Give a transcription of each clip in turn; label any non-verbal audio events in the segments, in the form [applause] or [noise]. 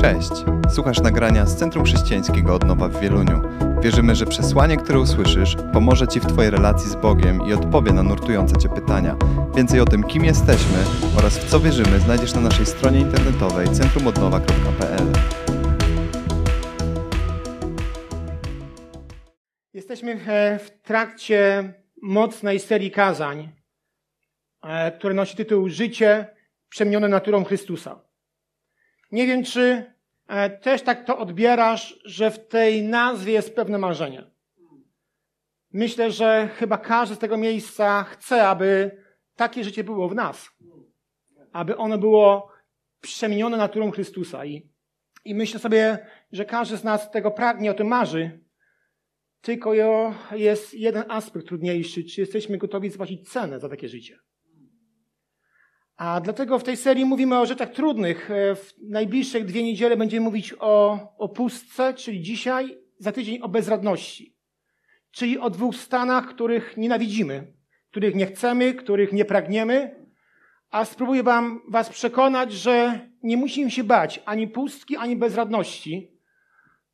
Cześć! Słuchasz nagrania z Centrum Chrześcijańskiego Odnowa w Wieluniu. Wierzymy, że przesłanie, które usłyszysz, pomoże Ci w Twojej relacji z Bogiem i odpowie na nurtujące Cię pytania. Więcej o tym, kim jesteśmy oraz w co wierzymy, znajdziesz na naszej stronie internetowej centrumodnowa.pl. Jesteśmy w trakcie mocnej serii kazań, e, które nosi tytuł Życie przemienione naturą Chrystusa. Nie wiem, czy e, też tak to odbierasz, że w tej nazwie jest pewne marzenie. Myślę, że chyba każdy z tego miejsca chce, aby takie życie było w nas. Aby ono było przemienione naturą Chrystusa. I, i myślę sobie, że każdy z nas tego pragnie, o tym marzy. Tylko jest jeden aspekt trudniejszy, czy jesteśmy gotowi zapłacić cenę za takie życie. A dlatego w tej serii mówimy o rzeczach trudnych. E, w najbliższych dwie niedziele będziemy mówić o, o pustce, czyli dzisiaj, za tydzień o bezradności. Czyli o dwóch stanach, których nienawidzimy, których nie chcemy, których nie pragniemy. A spróbuję wam, was przekonać, że nie musimy się bać ani pustki, ani bezradności,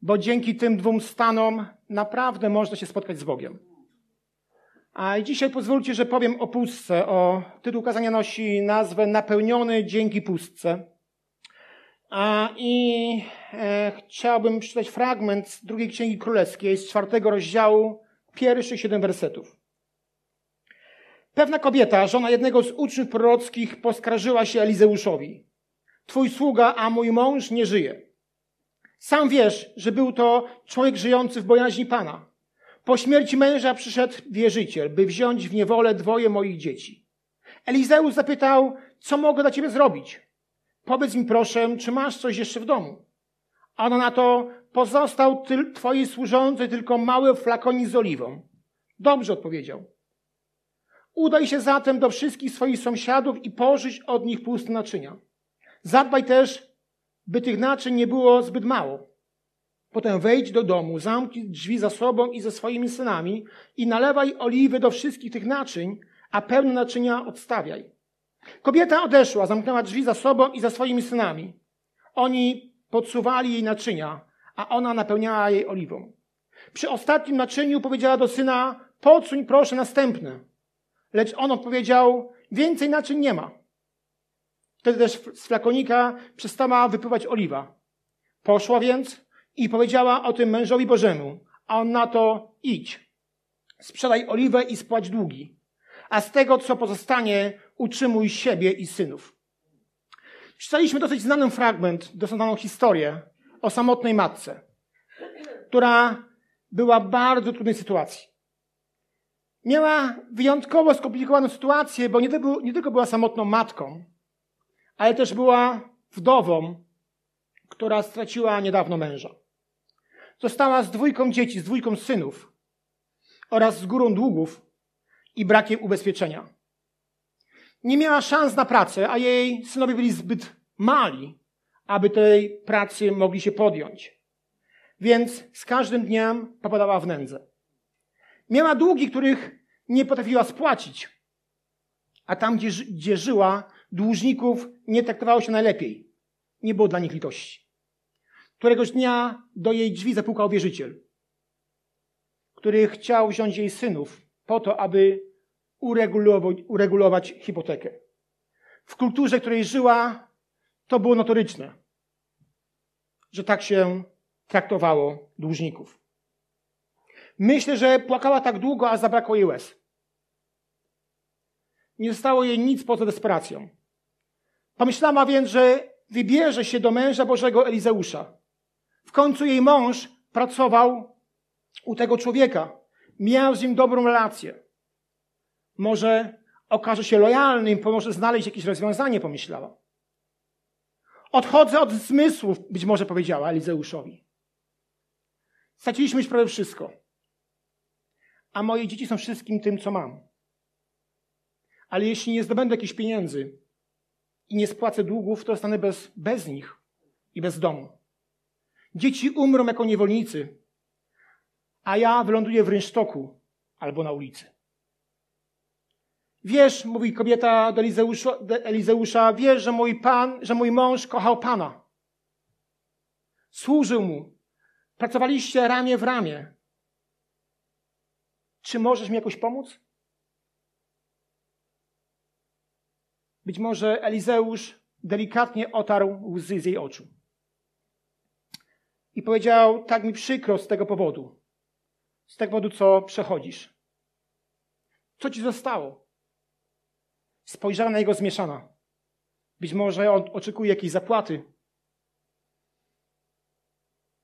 bo dzięki tym dwóm stanom naprawdę można się spotkać z Bogiem. A dzisiaj pozwólcie, że powiem o pustce. O, tytuł kazania nosi nazwę Napełniony dzięki pustce. A, I e, chciałbym przeczytać fragment z drugiej Księgi Królewskiej, z czwartego rozdziału, pierwszych siedem wersetów. Pewna kobieta, żona jednego z uczniów prorockich, poskarżyła się Elizeuszowi. Twój sługa, a mój mąż nie żyje. Sam wiesz, że był to człowiek żyjący w bojaźni Pana po śmierci męża przyszedł wierzyciel, by wziąć w niewolę dwoje moich dzieci. Elizeusz zapytał, co mogę dla ciebie zrobić? Powiedz mi proszę, czy masz coś jeszcze w domu? A ona na to, pozostał ty, twojej służącej tylko mały flakonik z oliwą. Dobrze odpowiedział. Udaj się zatem do wszystkich swoich sąsiadów i pożyć od nich puste naczynia. Zadbaj też, by tych naczyń nie było zbyt mało. Potem wejdź do domu, zamknij drzwi za sobą i ze swoimi synami i nalewaj oliwy do wszystkich tych naczyń, a pełne naczynia odstawiaj. Kobieta odeszła, zamknęła drzwi za sobą i za swoimi synami. Oni podsuwali jej naczynia, a ona napełniała jej oliwą. Przy ostatnim naczyniu powiedziała do syna, podsuń proszę następne. Lecz on odpowiedział, więcej naczyń nie ma. Wtedy też z flakonika przestała wypływać oliwa. Poszła więc, i powiedziała o tym mężowi Bożemu, a on na to idź, sprzedaj oliwę i spłać długi, a z tego, co pozostanie, utrzymuj siebie i synów. Czytaliśmy dosyć znany fragment, dosyć znaną historię o samotnej matce, która była w bardzo trudnej sytuacji. Miała wyjątkowo skomplikowaną sytuację, bo nie tylko, nie tylko była samotną matką, ale też była wdową, która straciła niedawno męża. Została z dwójką dzieci, z dwójką synów oraz z górą długów i brakiem ubezpieczenia. Nie miała szans na pracę, a jej synowie byli zbyt mali, aby tej pracy mogli się podjąć. Więc z każdym dniem popadała w nędzę. Miała długi, których nie potrafiła spłacić, a tam, gdzie, gdzie żyła, dłużników nie traktowało się najlepiej. Nie było dla nich litości. Któregoś dnia do jej drzwi zapukał wierzyciel, który chciał wziąć jej synów po to, aby uregulować, hipotekę. W kulturze, której żyła, to było notoryczne, że tak się traktowało dłużników. Myślę, że płakała tak długo, a zabrakło jej łez. Nie zostało jej nic poza desperacją. Pomyślała więc, że wybierze się do męża Bożego Elizeusza, w końcu jej mąż pracował u tego człowieka. Miał z nim dobrą relację. Może okaże się lojalny i pomoże znaleźć jakieś rozwiązanie, pomyślała. Odchodzę od zmysłów, być może powiedziała Elizeuszowi. Straciliśmy już prawie wszystko. A moje dzieci są wszystkim tym, co mam. Ale jeśli nie zdobędę jakichś pieniędzy i nie spłacę długów, to zostanę bez, bez nich i bez domu. Dzieci umrą jako niewolnicy, a ja wyląduję w rynsztoku albo na ulicy. Wiesz, mówi kobieta do Elizeusza, do Elizeusza wiesz, że mój pan, że mój mąż kochał Pana. służył mu. Pracowaliście ramię w ramię. Czy możesz mi jakoś pomóc? Być może Elizeusz delikatnie otarł łzy z jej oczu. I powiedział: Tak mi przykro z tego powodu. Z tego powodu, co przechodzisz. Co ci zostało? Spojrzała na jego zmieszana. Być może on oczekuje jakiejś zapłaty.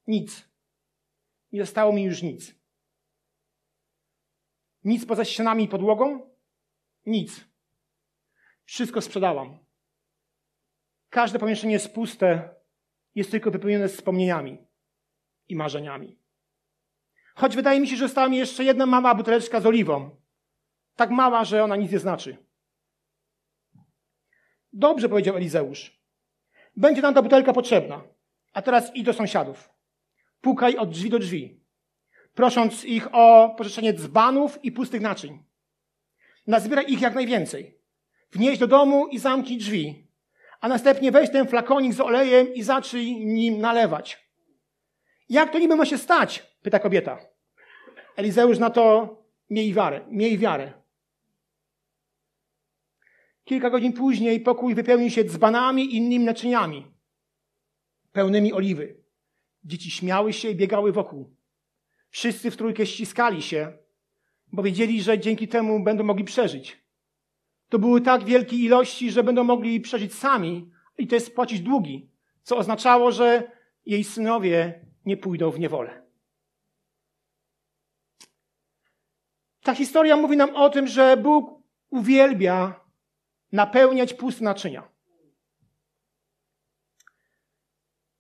Nic. Nie zostało mi już nic. Nic poza ścianami i podłogą? Nic. Wszystko sprzedałam. Każde pomieszczenie jest puste, jest tylko wypełnione wspomnieniami i marzeniami. Choć wydaje mi się, że została mi jeszcze jedna mała buteleczka z oliwą. Tak mała, że ona nic nie znaczy. Dobrze, powiedział Elizeusz. Będzie nam ta butelka potrzebna. A teraz idź do sąsiadów. Pukaj od drzwi do drzwi, prosząc ich o pożyczenie dzbanów i pustych naczyń. Nazbieraj ich jak najwięcej. Wnieś do domu i zamknij drzwi. A następnie weź ten flakonik z olejem i zacznij nim nalewać. Jak to niby ma się stać? Pyta kobieta. Elizeusz na to miej wiarę. Miej wiarę. Kilka godzin później pokój wypełnił się dzbanami i innymi naczyniami, pełnymi oliwy. Dzieci śmiały się i biegały wokół. Wszyscy w trójkę ściskali się, bo wiedzieli, że dzięki temu będą mogli przeżyć. To były tak wielkie ilości, że będą mogli przeżyć sami i też spłacić długi, co oznaczało, że jej synowie nie pójdą w niewolę. Ta historia mówi nam o tym, że Bóg uwielbia napełniać puste naczynia.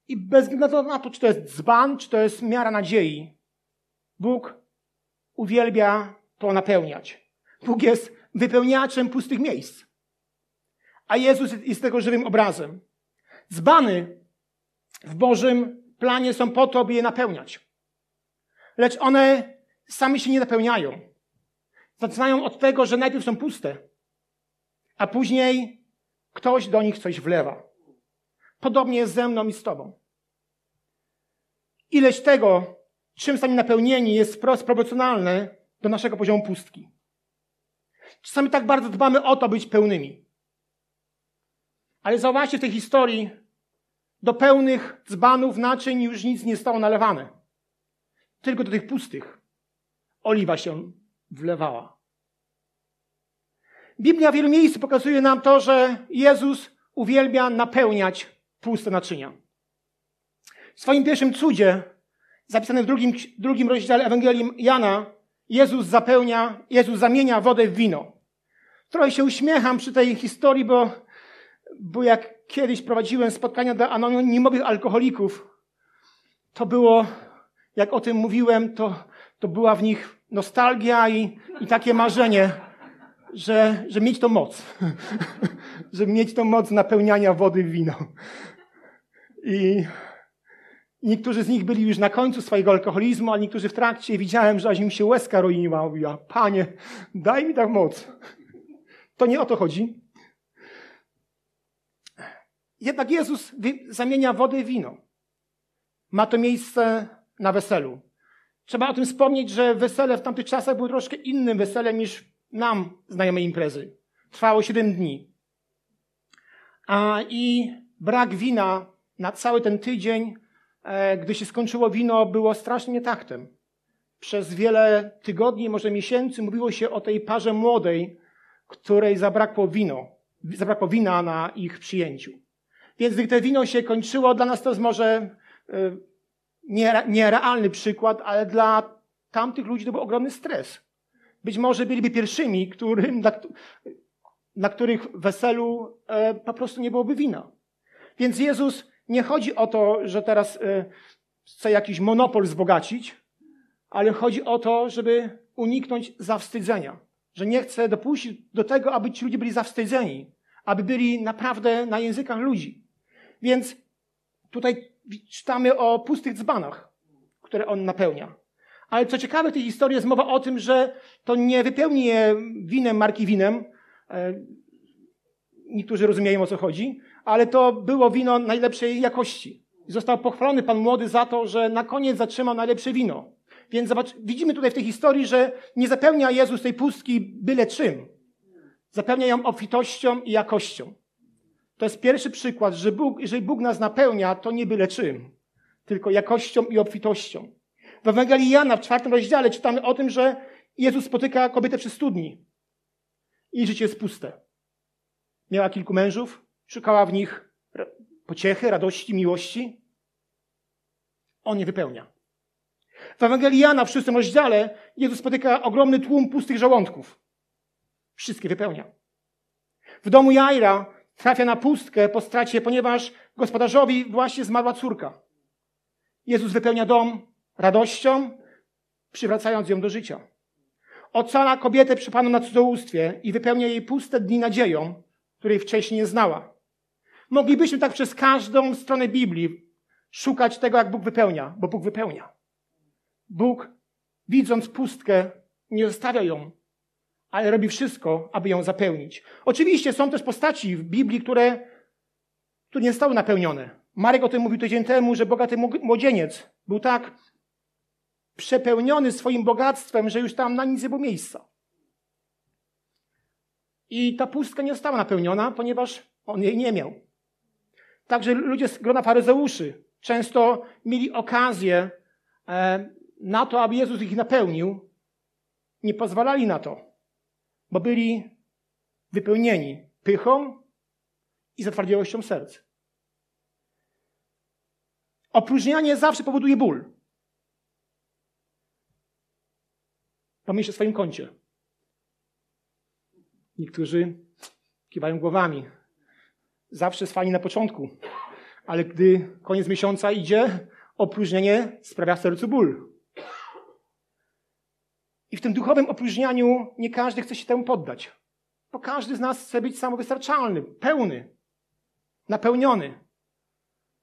I bez względu na to, czy to jest dzban, czy to jest miara nadziei, Bóg uwielbia to napełniać. Bóg jest wypełniaczem pustych miejsc. A Jezus jest tego żywym obrazem. Dzbany w Bożym planie są po to, by je napełniać. Lecz one same się nie napełniają. Zaczynają od tego, że najpierw są puste, a później ktoś do nich coś wlewa. Podobnie jest ze mną i z Tobą. Ileś tego, czym sami napełnieni, jest wprost proporcjonalne do naszego poziomu pustki. Czasami tak bardzo dbamy o to, być pełnymi. Ale zauważcie w tej historii, do pełnych dzbanów, naczyń już nic nie stało nalewane. Tylko do tych pustych oliwa się wlewała. Biblia w wielu miejscu pokazuje nam to, że Jezus uwielbia napełniać puste naczynia. W swoim pierwszym cudzie, zapisanym w drugim, drugim rozdziale Ewangelii Jana, Jezus zapełnia, Jezus zamienia wodę w wino. Trochę się uśmiecham przy tej historii, bo, bo jak kiedyś prowadziłem spotkania dla anonimowych alkoholików, to było, jak o tym mówiłem, to, to była w nich nostalgia i, i takie marzenie, że, że mieć to moc. [laughs] że mieć to moc napełniania wody w wino. I niektórzy z nich byli już na końcu swojego alkoholizmu, a niektórzy w trakcie. Widziałem, że aż im się łezka roiła. Mówiła, panie, daj mi tak moc. To nie o to chodzi. Jednak Jezus zamienia wodę w wino. Ma to miejsce na weselu. Trzeba o tym wspomnieć, że wesele w tamtych czasach było troszkę innym weselem niż nam znajome imprezy. Trwało 7 dni. A i brak wina na cały ten tydzień, e, gdy się skończyło wino, było strasznym nietaktem. Przez wiele tygodni, może miesięcy mówiło się o tej parze młodej, której zabrakło wino, zabrakło wina na ich przyjęciu. Więc gdy to wino się kończyło, dla nas to jest może e, nierealny przykład, ale dla tamtych ludzi to był ogromny stres. Być może byliby pierwszymi, którym, na, na których weselu e, po prostu nie byłoby wina. Więc Jezus nie chodzi o to, że teraz e, chce jakiś monopol wzbogacić, ale chodzi o to, żeby uniknąć zawstydzenia. Że nie chce dopuścić do tego, aby ci ludzie byli zawstydzeni, aby byli naprawdę na językach ludzi. Więc tutaj czytamy o pustych dzbanach, które on napełnia. Ale co ciekawe w tej historii jest mowa o tym, że to nie wypełni je winem marki winem. E, niektórzy rozumieją o co chodzi, ale to było wino najlepszej jakości. Został pochwalony pan młody za to, że na koniec zatrzymał najlepsze wino. Więc zobacz, widzimy tutaj w tej historii, że nie zapełnia Jezus tej pustki byle czym. Zapełnia ją obfitością i jakością. To jest pierwszy przykład, że Bóg, jeżeli Bóg nas napełnia, to nie byle czym, tylko jakością i obfitością. W Ewangelii Jana w czwartym rozdziale czytamy o tym, że Jezus spotyka kobietę przy studni. Jej życie jest puste. Miała kilku mężów, szukała w nich pociechy, radości, miłości. On nie wypełnia. W Ewangelii Jana w szóstym rozdziale Jezus spotyka ogromny tłum pustych żołądków. Wszystkie wypełnia. W domu Jaira trafia na pustkę po stracie, ponieważ gospodarzowi właśnie zmarła córka. Jezus wypełnia dom radością, przywracając ją do życia. Ocala kobietę przypaną na cudzołóstwie i wypełnia jej puste dni nadzieją, której wcześniej nie znała. Moglibyśmy tak przez każdą stronę Biblii szukać tego, jak Bóg wypełnia, bo Bóg wypełnia. Bóg, widząc pustkę, nie zostawia ją, ale robi wszystko, aby ją zapełnić. Oczywiście są też postaci w Biblii, które, które nie zostały napełnione. Marek o tym mówił tydzień temu, że bogaty młodzieniec był tak przepełniony swoim bogactwem, że już tam na nic nie było miejsca. I ta pustka nie została napełniona, ponieważ on jej nie miał. Także ludzie z grona faryzeuszy często mieli okazję e, na to, aby Jezus ich napełnił. Nie pozwalali na to, bo byli wypełnieni pychą i zatwardziałością serc. Opróżnianie zawsze powoduje ból. Pomyśl o swoim koncie. Niektórzy kiwają głowami. Zawsze jest fajnie na początku, ale gdy koniec miesiąca idzie, opróżnienie sprawia sercu ból. I w tym duchowym opróżnianiu nie każdy chce się temu poddać. Bo każdy z nas chce być samowystarczalny, pełny, napełniony.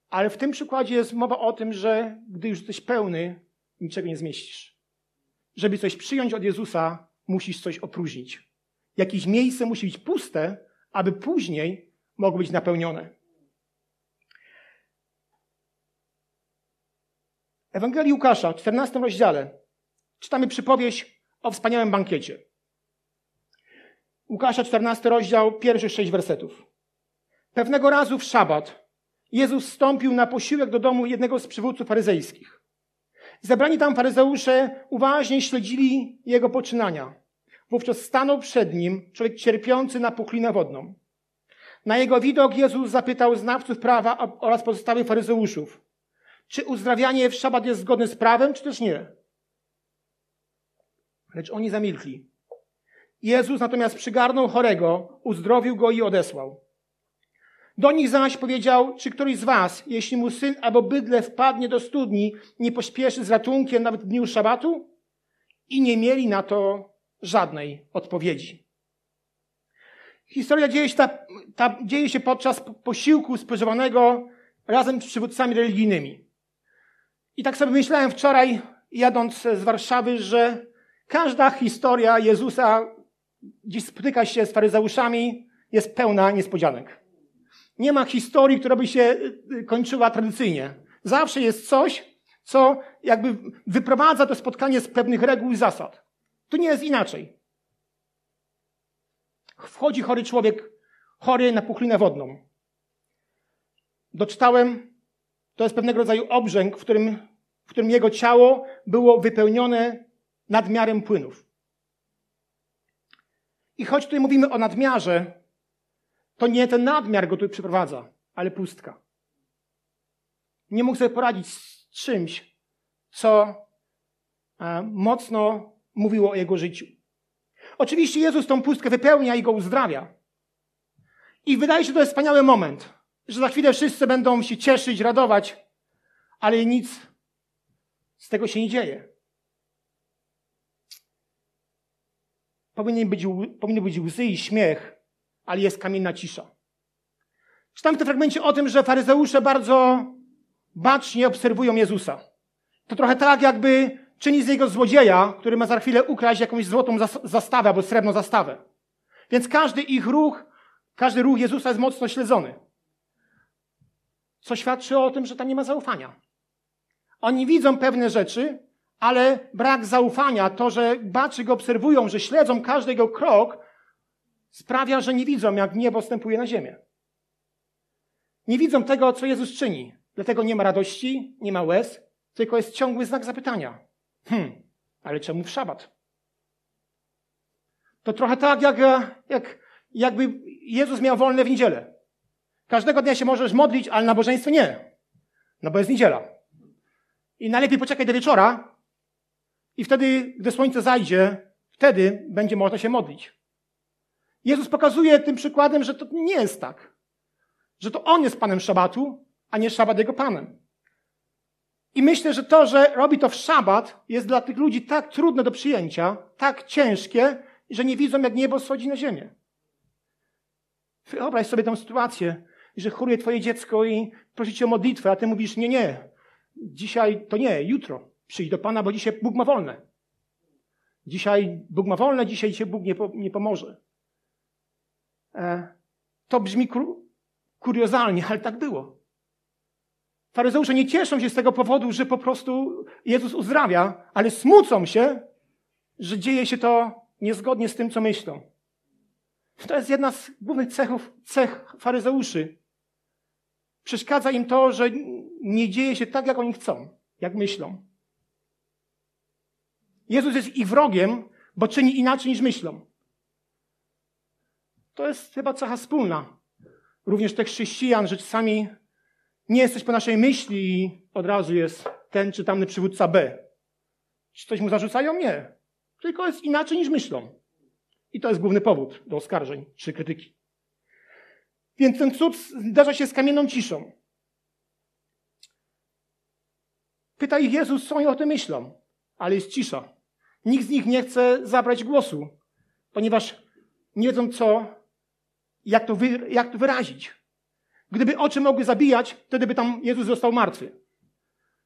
Ale w tym przykładzie jest mowa o tym, że gdy już jesteś pełny, niczego nie zmieścisz. Żeby coś przyjąć od Jezusa, musisz coś opróżnić. Jakieś miejsce musi być puste, aby później mogło być napełnione. Ewangelii Łukasza, w 14 rozdziale, czytamy przypowieść o wspaniałym bankiecie. Łukasza, 14 rozdział, pierwszych sześć wersetów. Pewnego razu w szabat Jezus wstąpił na posiłek do domu jednego z przywódców faryzejskich. Zebrani tam faryzeusze uważnie śledzili jego poczynania. Wówczas stanął przed nim człowiek cierpiący na puchlinę wodną. Na jego widok Jezus zapytał znawców prawa oraz pozostałych faryzeuszów, czy uzdrawianie w szabat jest zgodne z prawem, czy też nie. Lecz oni zamilkli. Jezus natomiast przygarnął chorego, uzdrowił go i odesłał. Do nich zaś powiedział, czy któryś z was, jeśli mu syn albo bydle wpadnie do studni, nie pośpieszy z ratunkiem nawet w dniu szabatu? I nie mieli na to żadnej odpowiedzi. Historia dzieje się, ta, ta, dzieje się podczas posiłku spożywanego razem z przywódcami religijnymi. I tak sobie myślałem wczoraj, jadąc z Warszawy, że każda historia Jezusa gdzieś spotyka się z faryzeuszami, jest pełna niespodzianek. Nie ma historii, która by się y, kończyła tradycyjnie. Zawsze jest coś, co jakby wyprowadza to spotkanie z pewnych reguł i zasad. Tu nie jest inaczej. Wchodzi chory człowiek, chory na puchlinę wodną. Doczytałem, to jest pewnego rodzaju obrzęk, w którym, w którym jego ciało było wypełnione nadmiarem płynów. I choć tutaj mówimy o nadmiarze, to nie ten nadmiar go tu przyprowadza, ale pustka. Nie mógł sobie poradzić z czymś, co e, mocno mówiło o jego życiu. Oczywiście Jezus tą pustkę wypełnia i go uzdrawia. I wydaje się, to jest wspaniały moment, że za chwilę wszyscy będą się cieszyć, radować, ale nic z tego się nie dzieje. Powinny być, powinny być łzy i śmiech, ale jest kamienna cisza. Czytam w tym fragmencie o tym, że faryzeusze bardzo bacznie obserwują Jezusa. To trochę tak, jakby czyni z niego złodzieja, który ma za chwilę ukraść jakąś złotą zastawę albo srebrną zastawę. Więc każdy ich ruch, każdy ruch Jezusa jest mocno śledzony. co świadczy o tym, że tam nie ma zaufania. Oni widzą pewne rzeczy, ale brak zaufania, to, że baczy go obserwują, że śledzą każdy jego krok, sprawia, że nie widzą, jak niebo wstępuje na ziemię. Nie widzą tego, co Jezus czyni. Dlatego nie ma radości, nie ma łez, tylko jest ciągły znak zapytania. Hmm, ale czemu w szabat? To trochę tak, jak, jak, jakby Jezus miał wolne w niedzielę. Każdego dnia się możesz modlić, ale nabożeństwo nie. No bo jest niedziela. I najlepiej poczekaj do wieczora i wtedy, gdy słońce zajdzie, wtedy będzie można się modlić. Jezus pokazuje tym przykładem, że to nie jest tak. Że to On jest Panem Szabatu, a nie Szabat Jego Panem. I myślę, że to, że robi to w szabat, jest dla tych ludzi tak trudne do przyjęcia, tak ciężkie, że nie widzą, jak niebo schodzi na ziemię. Wyobraź sobie tę sytuację, że choruje twoje dziecko i prosi cię o modlitwę, a ty mówisz, nie, nie, dzisiaj to nie, jutro przyjdź do Pana, bo dzisiaj Bóg ma wolne. Dzisiaj Bóg ma wolne, dzisiaj się Bóg nie, nie pomoże. E, to brzmi kur, kuriozalnie, ale tak było. Faryzeusze nie cieszą się z tego powodu, że po prostu Jezus uzdrawia, ale smucą się, że dzieje się to niezgodnie z tym, co myślą. To jest jedna z głównych cechów, cech faryzeuszy. Przeszkadza im to, że nie dzieje się tak, jak oni chcą, jak myślą. Jezus jest ich wrogiem, bo czyni inaczej niż myślą. To jest chyba cecha wspólna. Również tych chrześcijan, że czasami nie jesteś po naszej myśli i od razu jest ten czy tamny przywódca B. Czy coś mu zarzucają? Nie. Tylko jest inaczej niż myślą. I to jest główny powód do oskarżeń czy krytyki. Więc ten cud zdarza się z kamienną ciszą. Pyta ich Jezus, co oni o tym myślą, ale jest cisza. Nikt z nich nie chce zabrać głosu, ponieważ nie wiedzą co, jak to, wy, jak to wyrazić. Gdyby oczy mogły zabijać, wtedy by tam Jezus został martwy.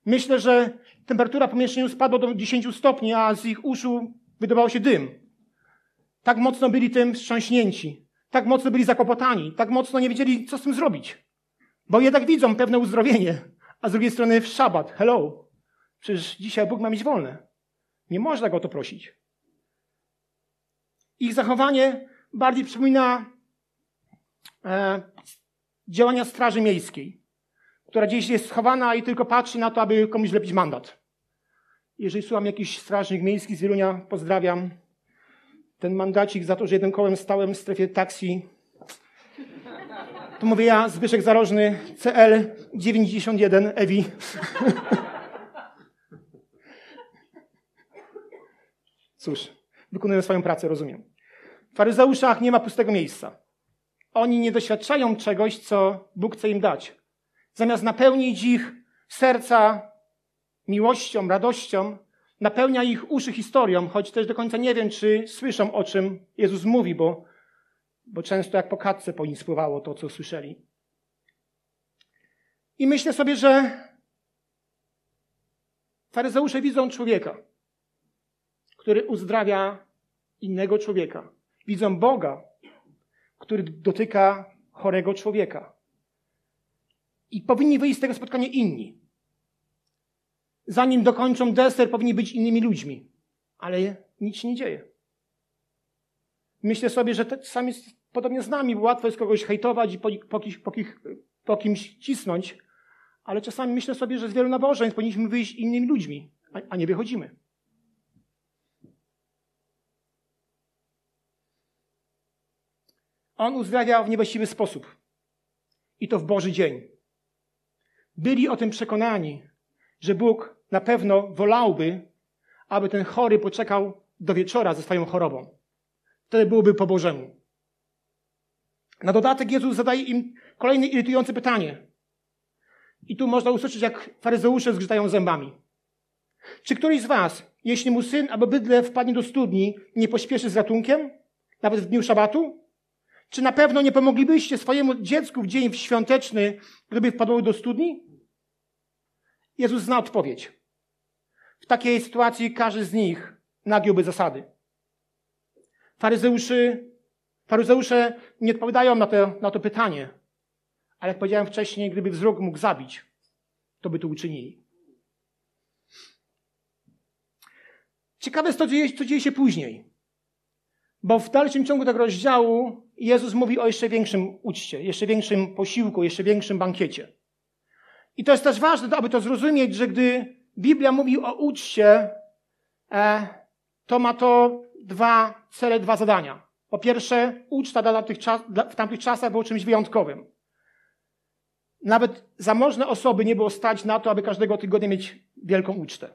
Myślę, że temperatura w pomieszczeniu spadła do 10 stopni, a z ich uszu wydawał się dym. Tak mocno byli tym wstrząśnięci. Tak mocno byli zakłopotani. Tak mocno nie wiedzieli, co z tym zrobić. Bo jednak widzą pewne uzdrowienie. A z drugiej strony w szabat. Hello. Przecież dzisiaj Bóg ma mieć wolne. Nie można go o to prosić. Ich zachowanie bardziej przypomina e, działania Straży Miejskiej, która gdzieś jest schowana i tylko patrzy na to, aby komuś lepić mandat. Jeżeli słucham jakiś strażnik miejski z Wielunia, pozdrawiam. Ten mandacik za to, że jednym kołem stałem w strefie taksi. To mówię ja, Zbyszek Zarożny, CL 91 EWI. Cóż, wykonuję swoją pracę, rozumiem. W faryzeuszach nie ma pustego miejsca. Oni nie doświadczają czegoś, co Bóg chce im dać. Zamiast napełnić ich serca miłością, radością, napełnia ich uszy historią, choć też do końca nie wiem, czy słyszą, o czym Jezus mówi, bo, bo często jak po katce po nim spływało to, co słyszeli. I myślę sobie, że faryzeusze widzą człowieka, który uzdrawia innego człowieka. Widzą Boga, który dotyka chorego człowieka. I powinni wyjść z tego spotkania inni. Zanim dokończą deser, powinni być innymi ludźmi. Ale nic się nie dzieje. Myślę sobie, że to sami podobnie z nami, bo łatwo jest kogoś hejtować i po, po, po, po kimś cisnąć, ale czasami myślę sobie, że z wielu nabożeństw powinniśmy wyjść innymi ludźmi, a, a nie wychodzimy. On uzdrawiał w niewłaściwy sposób. I to w Boży dzień. Byli o tym przekonani, że Bóg na pewno wolałby, aby ten chory poczekał do wieczora ze swoją chorobą. Wtedy byłoby po Bożemu. Na dodatek Jezus zadaje im kolejne irytujące pytanie. I tu można usłyszeć, jak faryzeusze zgrzytają zębami. Czy któryś z was, jeśli mu syn albo bydle wpadnie do studni, nie pośpieszy z ratunkiem? Nawet w dniu szabatu? Czy na pewno nie pomoglibyście swojemu dziecku w dzień świąteczny, gdyby wpadło do studni? Jezus zna odpowiedź. W takiej sytuacji każdy z nich nagiąłby zasady. Faryzeuszy, faryzeusze nie odpowiadają na to, na to pytanie, Ale jak powiedziałem wcześniej, gdyby wzrok mógł zabić, to by to uczynili. Ciekawe jest to, co dzieje się później. Bo w dalszym ciągu tego rozdziału Jezus mówi o jeszcze większym uczcie, jeszcze większym posiłku, jeszcze większym bankiecie. I to jest też ważne, aby to zrozumieć, że gdy Biblia mówi o uczcie, e, to ma to dwa cele, dwa zadania. Po pierwsze, uczta w tamtych czasach było czymś wyjątkowym. Nawet zamożne osoby nie było stać na to, aby każdego tygodnia mieć wielką ucztę.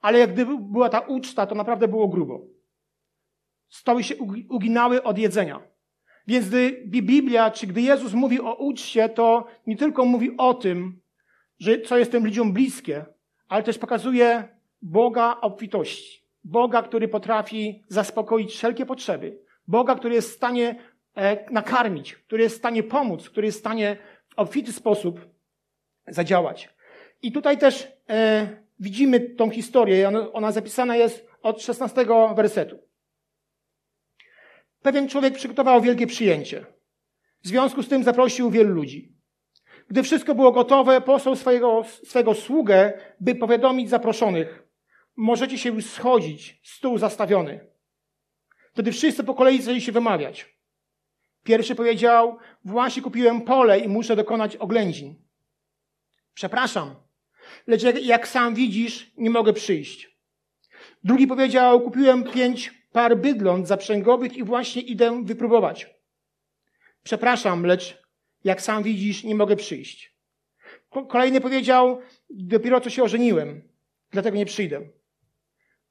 Ale jak gdyby była ta uczta, to naprawdę było grubo. Stoły się uginały od jedzenia. Więc gdy Biblia, czy gdy Jezus mówi o uczcie, to nie tylko mówi o tym, że co jest tym ludziom bliskie, ale też pokazuje Boga obfitości. Boga, który potrafi zaspokoić wszelkie potrzeby. Boga, który jest w stanie e, nakarmić, który jest w stanie pomóc, który jest w stanie w obfity sposób zadziałać. I tutaj też e, widzimy tą historię. Ona, ona zapisana jest od 16 wersetu. Pewien człowiek przygotował wielkie przyjęcie. W związku z tym zaprosił wielu ludzi. Gdy wszystko było gotowe, posłał swojego, swego sługę, by powiadomić zaproszonych. Możecie się już schodzić, stół zastawiony. Wtedy wszyscy po kolei zaczęli się wymawiać. Pierwszy powiedział, właśnie kupiłem pole i muszę dokonać oględzin. Przepraszam, lecz jak, jak sam widzisz, nie mogę przyjść. Drugi powiedział, kupiłem pięć par bydląt zaprzęgowych i właśnie idę wypróbować. Przepraszam, lecz jak sam widzisz, nie mogę przyjść. Kolejny powiedział, dopiero co się ożeniłem, dlatego nie przyjdę.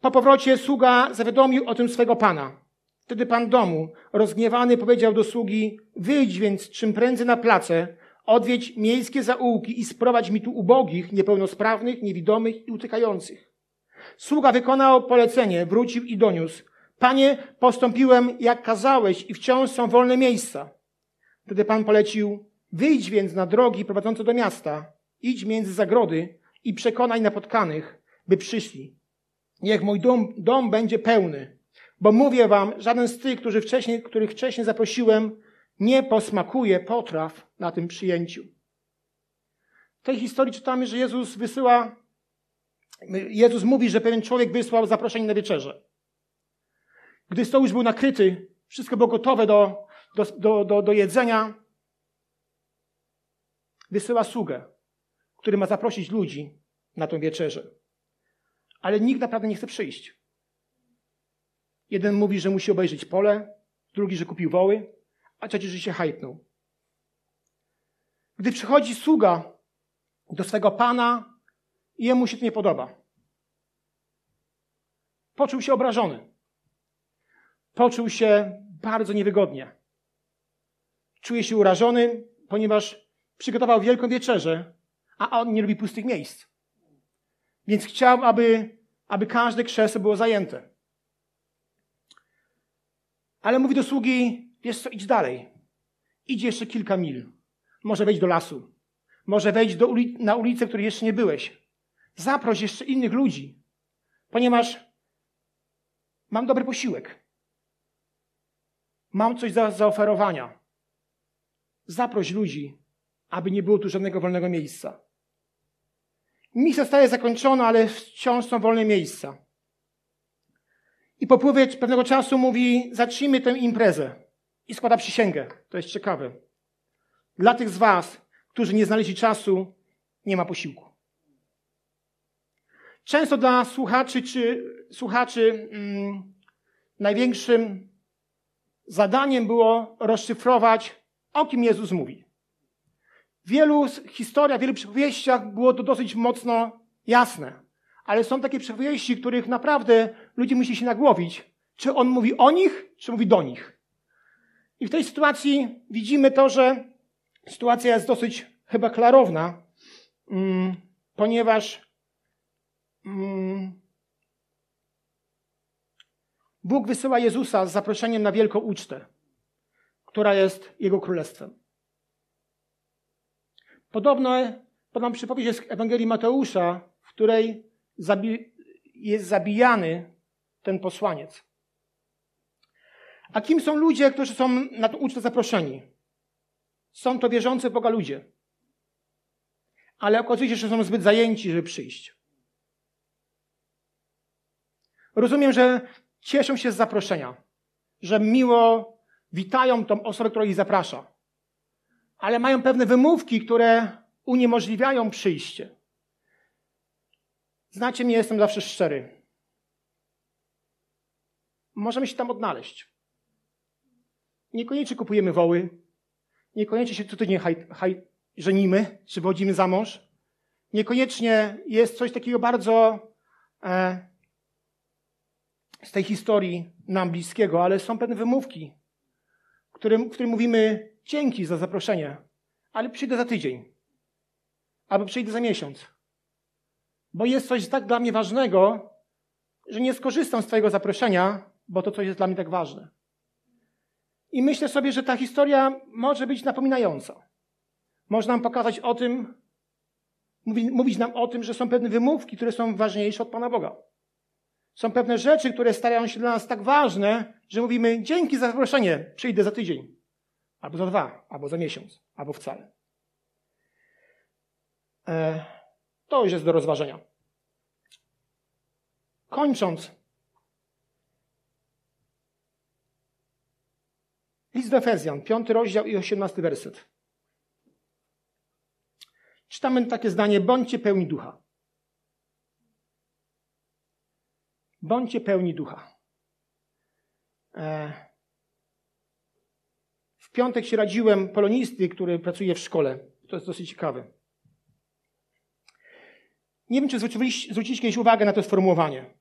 Po powrocie sługa zawiadomił o tym swego pana. Wtedy pan domu, rozgniewany, powiedział do sługi, wyjdź więc czym prędzej na place, odwiedź miejskie zaułki i sprowadź mi tu ubogich, niepełnosprawnych, niewidomych i utykających. Sługa wykonał polecenie, wrócił i doniósł. Panie, postąpiłem jak kazałeś i wciąż są wolne miejsca. Wtedy Pan polecił, wyjdź więc na drogi prowadzące do miasta, idź między zagrody i przekonaj napotkanych, by przyszli. Niech mój dom, dom będzie pełny, bo mówię wam, żaden z tych, którzy wcześniej, których wcześniej zaprosiłem, nie posmakuje potraw na tym przyjęciu. W tej historii czytamy, że Jezus wysyła, Jezus mówi, że pewien człowiek wysłał zaproszenie na wieczerze. Gdy stoł już był nakryty, wszystko było gotowe do, do, do, do, do jedzenia, wysyła sługę, który ma zaprosić ludzi na tę wieczerzę. Ale nikt naprawdę nie chce przyjść. Jeden mówi, że musi obejrzeć pole, drugi, że kupił woły, a trzeci, że się hajpnął. Gdy przychodzi sługa do swego pana, jemu się to nie podoba. Poczuł się obrażony poczuł się bardzo niewygodnie. Czuje się urażony, ponieważ przygotował wielką wieczerzę, a on nie lubi pustych miejsc. Więc chciał, aby, aby każde krzesło było zajęte. Ale mówi do sługi, wiesz co, idź dalej. Idź jeszcze kilka mil. Może wejdź do lasu. Może wejdź do uli na ulicę, której jeszcze nie byłeś. Zaproś jeszcze innych ludzi, ponieważ mam dobry posiłek. Mam coś za zaoferowania. Zaproś ludzi, aby nie było tu żadnego wolnego miejsca. Misja staje zakończona, ale wciąż są wolne miejsca. I po pewnego czasu mówi, zacznijmy tę imprezę. I składa przysięgę. To jest ciekawe. Dla tych z was, którzy nie znaleźli czasu, nie ma posiłku. Często dla słuchaczy czy słuchaczy mm, największym zadaniem było rozszyfrować, o kim Jezus mówi. W wielu historiach, w wielu przypowieściach było to dosyć mocno jasne. Ale są takie przypowieści, których naprawdę ludzie musi się nagłowić. Czy on mówi o nich, czy mówi do nich. I w tej sytuacji widzimy to, że sytuacja jest dosyć chyba klarowna, mm, ponieważ mm, Bóg wysyła Jezusa z zaproszeniem na wielką ucztę, która jest Jego królestwem. Podobno podam przypowieść z Ewangelii Mateusza, w której zabi jest zabijany ten posłaniec. A kim są ludzie, którzy są na tę ucztę zaproszeni? Są to wierzący Boga ludzie. Ale okazuje się, że są zbyt zajęci, żeby przyjść. Rozumiem, że cieszą się z zaproszenia, że miło witają tą osobę, która ich zaprasza. Ale mają pewne wymówki, które uniemożliwiają przyjście. Znacie mnie, jestem zawsze szczery. Możemy się tam odnaleźć. Niekoniecznie kupujemy woły, niekoniecznie się tutaj haj, haj, żenimy, czy wodzimy za mąż. Niekoniecznie jest coś takiego bardzo e, z tej historii nam bliskiego, ale są pewne wymówki, którym, którym mówimy dzięki za zaproszenie, ale przyjdę za tydzień, albo przyjdę za miesiąc, bo jest coś tak dla mnie ważnego, że nie skorzystam z Twojego zaproszenia, bo to coś jest dla mnie tak ważne. I myślę sobie, że ta historia może być napominająca. Można nam pokazać o tym, mówić nam o tym, że są pewne wymówki, które są ważniejsze od Pana Boga. Są pewne rzeczy, które stają się dla nas tak ważne, że mówimy dzięki za zaproszenie, przyjdę za tydzień, albo za dwa, albo za miesiąc, albo wcale. E, to już jest do rozważenia. Kończąc, list do Efezjan, piąty rozdział i osiemnasty werset. Czytamy takie zdanie, bądźcie pełni ducha. Bądźcie pełni ducha. E, w piątek się radziłem polonisty, który pracuje w szkole. To jest dosyć ciekawe. Nie wiem, czy zwróciliście, zwróciliście kiedyś uwagę na to sformułowanie.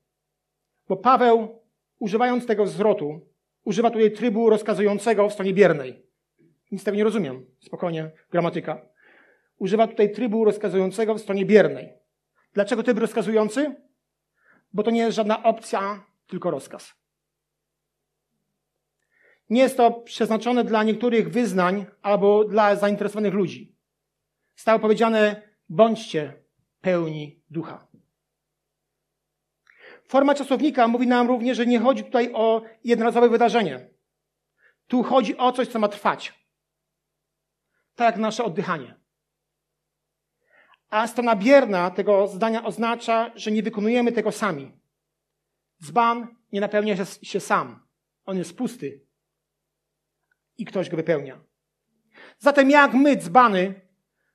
Bo Paweł, używając tego zwrotu, używa tutaj trybu rozkazującego w stronie biernej. Nic tego nie rozumiem. Spokojnie, gramatyka. Używa tutaj trybu rozkazującego w stronie biernej. Dlaczego tryb rozkazujący? Bo to nie jest żadna opcja, tylko rozkaz. Nie jest to przeznaczone dla niektórych wyznań albo dla zainteresowanych ludzi. Stało powiedziane, bądźcie pełni ducha. Forma czasownika mówi nam również, że nie chodzi tutaj o jednorazowe wydarzenie. Tu chodzi o coś, co ma trwać. Tak jak nasze oddychanie. A strona bierna tego zdania oznacza, że nie wykonujemy tego sami. Dzban nie napełnia się, się sam. On jest pusty. I ktoś go wypełnia. Zatem jak my, dzbany,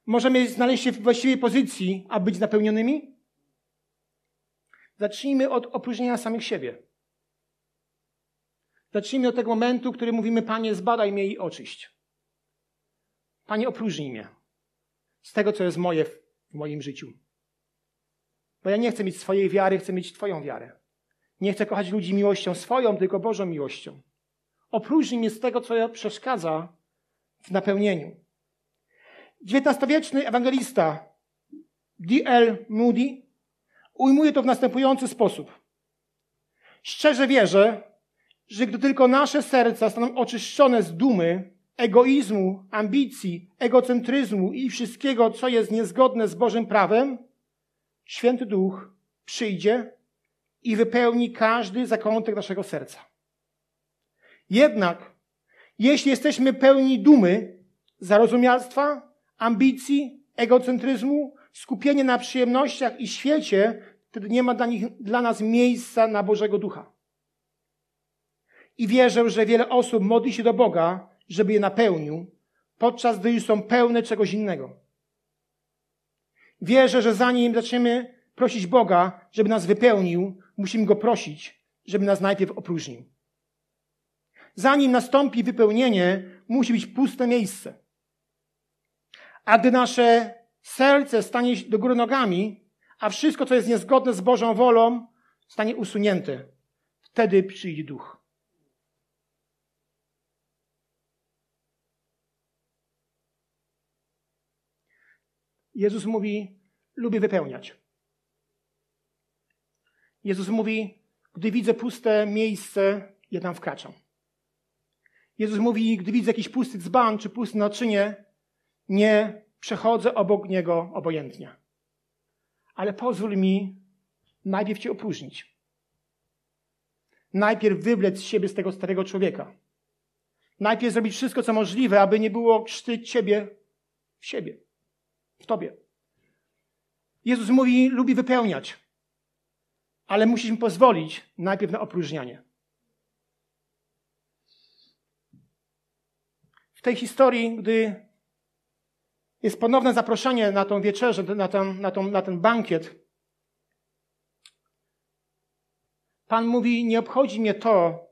możemy znaleźć się w właściwej pozycji, a być napełnionymi? Zacznijmy od opróżnienia samych siebie. Zacznijmy od tego momentu, który mówimy, Panie, zbadaj mnie i oczyść. Panie, opróżnij mnie z tego, co jest moje w moim życiu. Bo ja nie chcę mieć swojej wiary, chcę mieć Twoją wiarę. Nie chcę kochać ludzi miłością swoją, tylko Bożą miłością. Opróżnij mnie z tego, co przeszkadza w napełnieniu. XIX-wieczny ewangelista D.L. Moody ujmuje to w następujący sposób. Szczerze wierzę, że gdy tylko nasze serca staną oczyszczone z dumy, egoizmu, ambicji, egocentryzmu i wszystkiego, co jest niezgodne z Bożym prawem, Święty Duch przyjdzie i wypełni każdy zakątek naszego serca. Jednak, jeśli jesteśmy pełni dumy, zarozumialstwa, ambicji, egocentryzmu, skupienie na przyjemnościach i świecie, wtedy nie ma dla, nich, dla nas miejsca na Bożego Ducha. I wierzę, że wiele osób modli się do Boga, żeby je napełnił, podczas gdy już są pełne czegoś innego. Wierzę, że zanim zaczniemy prosić Boga, żeby nas wypełnił, musimy Go prosić, żeby nas najpierw opróżnił. Zanim nastąpi wypełnienie, musi być puste miejsce. A gdy nasze serce stanie do góry nogami, a wszystko, co jest niezgodne z Bożą wolą, stanie usunięte, wtedy przyjdzie duch. Jezus mówi, lubię wypełniać. Jezus mówi, gdy widzę puste miejsce, ja tam wkraczam. Jezus mówi, gdy widzę jakiś pusty dzban czy puste naczynie, nie przechodzę obok niego obojętnie. Ale pozwól mi najpierw cię opróżnić. Najpierw wywlec z siebie z tego starego człowieka. Najpierw zrobić wszystko, co możliwe, aby nie było krzty ciebie w siebie, w tobie. Jezus mówi, lubi wypełniać, ale musisz mi pozwolić najpierw na opróżnianie. W tej historii, gdy jest ponowne zaproszenie na tą wieczerzę, na ten, na, tą, na ten bankiet, Pan mówi, nie obchodzi mnie to,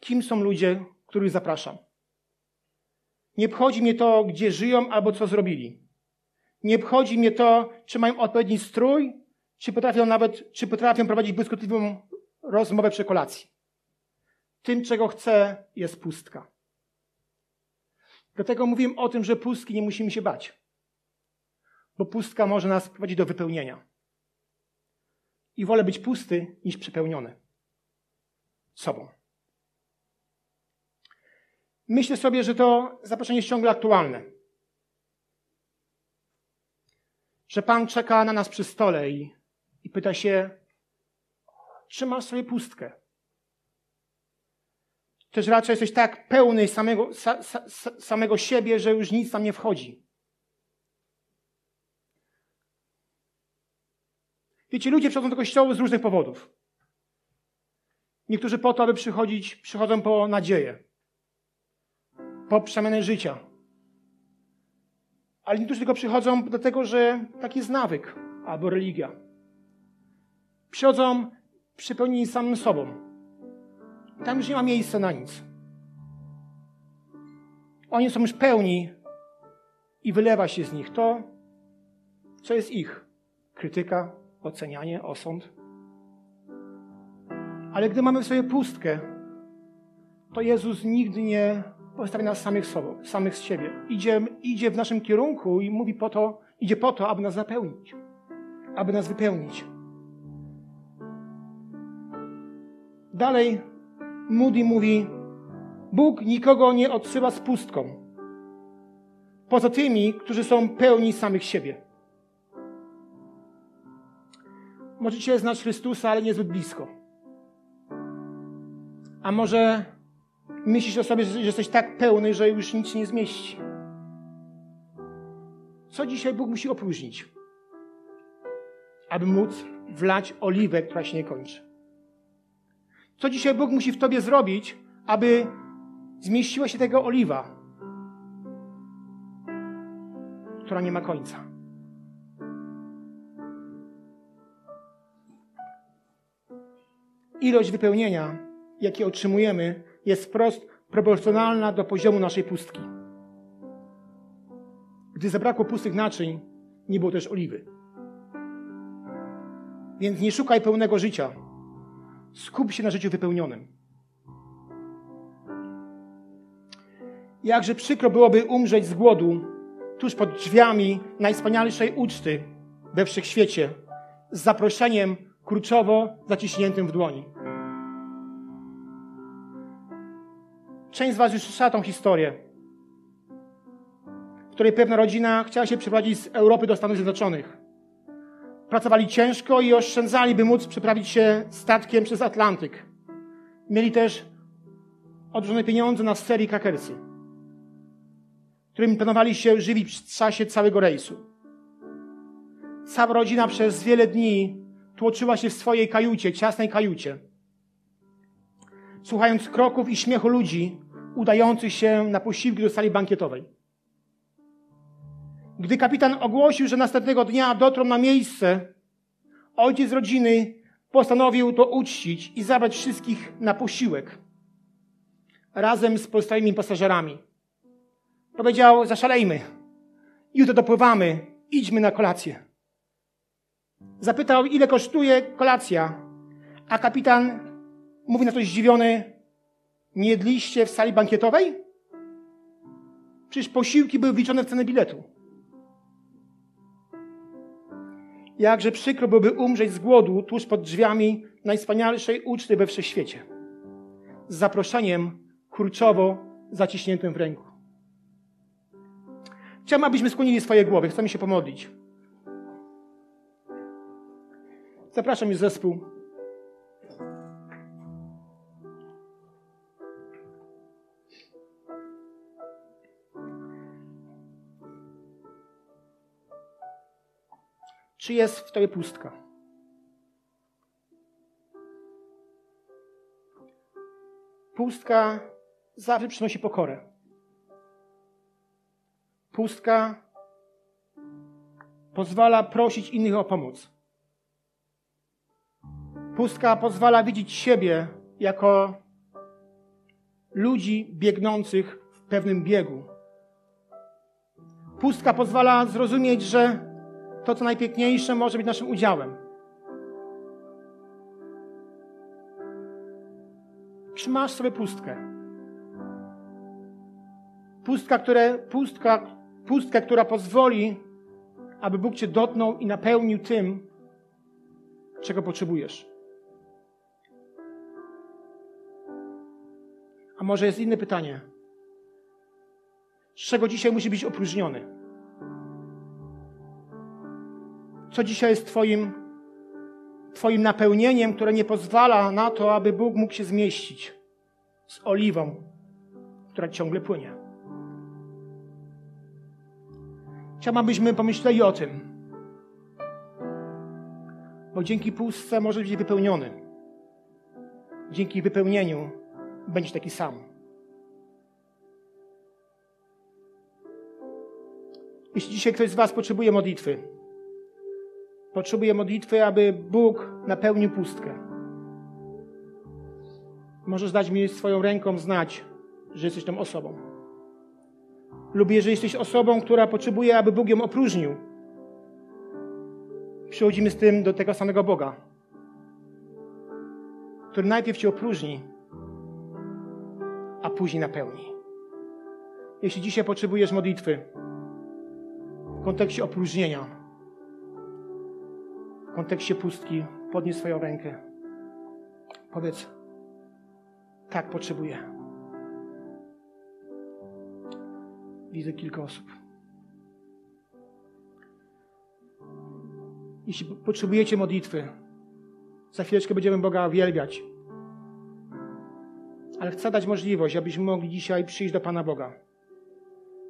kim są ludzie, których zapraszam. Nie obchodzi mnie to, gdzie żyją albo co zrobili. Nie obchodzi mnie to, czy mają odpowiedni strój, czy potrafią nawet, czy potrafią prowadzić błyskotliwą rozmowę przy kolacji. Tym, czego chcę, jest pustka. Dlatego mówię o tym, że pustki nie musimy się bać. Bo pustka może nas prowadzić do wypełnienia. I wolę być pusty niż przepełniony sobą. Myślę sobie, że to zaproszenie jest ciągle aktualne. Że Pan czeka na nas przy stole i, i pyta się, czy masz sobie pustkę? Też raczej jesteś tak pełny samego, sa, sa, samego siebie, że już nic tam nie wchodzi. Wiecie, ludzie przychodzą do kościoła z różnych powodów. Niektórzy po to, aby przychodzić, przychodzą po nadzieję po przemianę życia. Ale niektórzy tylko przychodzą dlatego, że taki jest nawyk albo religia. Przychodzą przypełnieni samym sobą. Tam już nie ma miejsca na nic. Oni są już pełni i wylewa się z nich to, co jest ich. Krytyka, ocenianie, osąd. Ale gdy mamy w sobie pustkę, to Jezus nigdy nie postawia nas samych, sobą, samych z siebie. Idzie, idzie w naszym kierunku i mówi po to, idzie po to, aby nas zapełnić, aby nas wypełnić. Dalej Moody mówi, Bóg nikogo nie odsyła z pustką, poza tymi, którzy są pełni samych siebie. Możecie znać Chrystusa, ale niezbyt blisko. A może Myślisz o sobie, że jesteś tak pełny, że już nic nie zmieści. Co dzisiaj Bóg musi opróżnić, aby móc wlać oliwę, która się nie kończy? Co dzisiaj Bóg musi w tobie zrobić, aby zmieściła się tego oliwa, która nie ma końca? Ilość wypełnienia, jakie otrzymujemy, jest wprost proporcjonalna do poziomu naszej pustki. Gdy zabrakło pustych naczyń, nie było też oliwy. Więc nie szukaj pełnego życia. Skup się na życiu wypełnionym. Jakże przykro byłoby umrzeć z głodu tuż pod drzwiami najwspanialszej uczty we wszechświecie z zaproszeniem kurczowo zaciśniętym w dłoni. Część z Was już słyszała tą historię, w której pewna rodzina chciała się przeprowadzić z Europy do Stanów Zjednoczonych. Pracowali ciężko i oszczędzali, by móc przeprawić się statkiem przez Atlantyk. Mieli też odłożone pieniądze na serii krakersy, którymi planowali się żywić w czasie całego rejsu. Cała rodzina przez wiele dni tłoczyła się w swojej kajucie, ciasnej kajucie słuchając kroków i śmiechu ludzi udających się na posiłki do sali bankietowej. Gdy kapitan ogłosił, że następnego dnia dotrą na miejsce, ojciec rodziny postanowił to uczcić i zabrać wszystkich na posiłek razem z pozostałymi pasażerami. Powiedział: Zaszalejmy, jutro dopływamy, idźmy na kolację. Zapytał, ile kosztuje kolacja, a kapitan mówi na to zdziwiony, nie jedliście w sali bankietowej? Przecież posiłki były wliczone w cenę biletu. Jakże przykro byłoby umrzeć z głodu tuż pod drzwiami najwspanialszej uczty we wszechświecie. Z zaproszeniem kurczowo zaciśniętym w ręku. Chciałbym, abyśmy skłonili swoje głowy. Chcemy się pomodlić. Zapraszam już zespół. Czy jest w tobie pustka? Pustka zawsze przynosi pokorę. Pustka pozwala prosić innych o pomoc. Pustka pozwala widzieć siebie jako ludzi biegnących w pewnym biegu. Pustka pozwala zrozumieć, że to, co najpiękniejsze, może być naszym udziałem. Czy masz sobie pustkę? Pustka, które, pustka, pustkę, która pozwoli, aby Bóg Cię dotknął i napełnił tym, czego potrzebujesz. A może jest inne pytanie? Z czego dzisiaj musi być opróżniony? Co dzisiaj jest Twoim, twoim napełnieniem, które nie pozwala na to, aby Bóg mógł się zmieścić z oliwą, która ciągle płynie? Chciałbym, abyśmy pomyśleli o tym, bo dzięki pustce może być wypełniony. Dzięki wypełnieniu będzie taki sam. Jeśli dzisiaj ktoś z Was potrzebuje modlitwy, potrzebuje modlitwy, aby Bóg napełnił pustkę, możesz dać mi swoją ręką znać, że jesteś tą osobą. Lub jeżeli jesteś osobą, która potrzebuje, aby Bóg ją opróżnił, przychodzimy z tym do tego samego Boga, który najpierw Cię opróżni, a później napełni. Jeśli dzisiaj potrzebujesz modlitwy w kontekście opróżnienia, kontekście pustki, podnieś swoją rękę. Powiedz, tak potrzebuję. Widzę kilka osób. Jeśli potrzebujecie modlitwy, za chwileczkę będziemy Boga wielbiać. Ale chcę dać możliwość, abyśmy mogli dzisiaj przyjść do Pana Boga.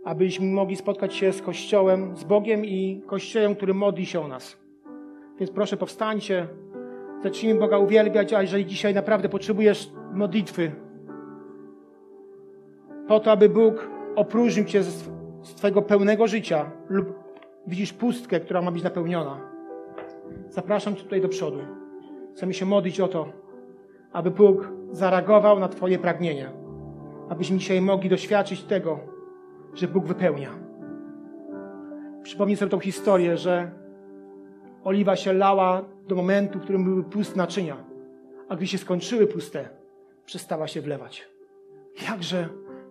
Abyśmy mogli spotkać się z Kościołem, z Bogiem i Kościołem, który modli się o nas. Więc proszę, powstańcie, zacznijmy Boga uwielbiać, a jeżeli dzisiaj naprawdę potrzebujesz modlitwy, po to, aby Bóg opróżnił Cię z, Twojego pełnego życia lub widzisz pustkę, która ma być napełniona, zapraszam Cię tutaj do przodu. Chcemy się modlić o to, aby Bóg zareagował na Twoje pragnienie, abyśmy dzisiaj mogli doświadczyć tego, że Bóg wypełnia. Przypomnij sobie tą historię, że oliwa się lała do momentu, w którym były puste naczynia, a gdy się skończyły puste, przestała się wlewać. Jakże,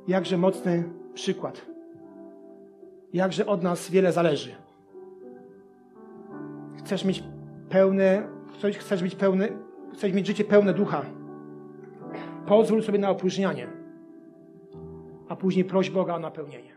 jakże mocny przykład. Jakże od nas wiele zależy. Chcesz mieć pełne, chcesz mieć chcesz mieć życie pełne ducha. Pozwól sobie na opróżnianie, a później proś Boga o napełnienie.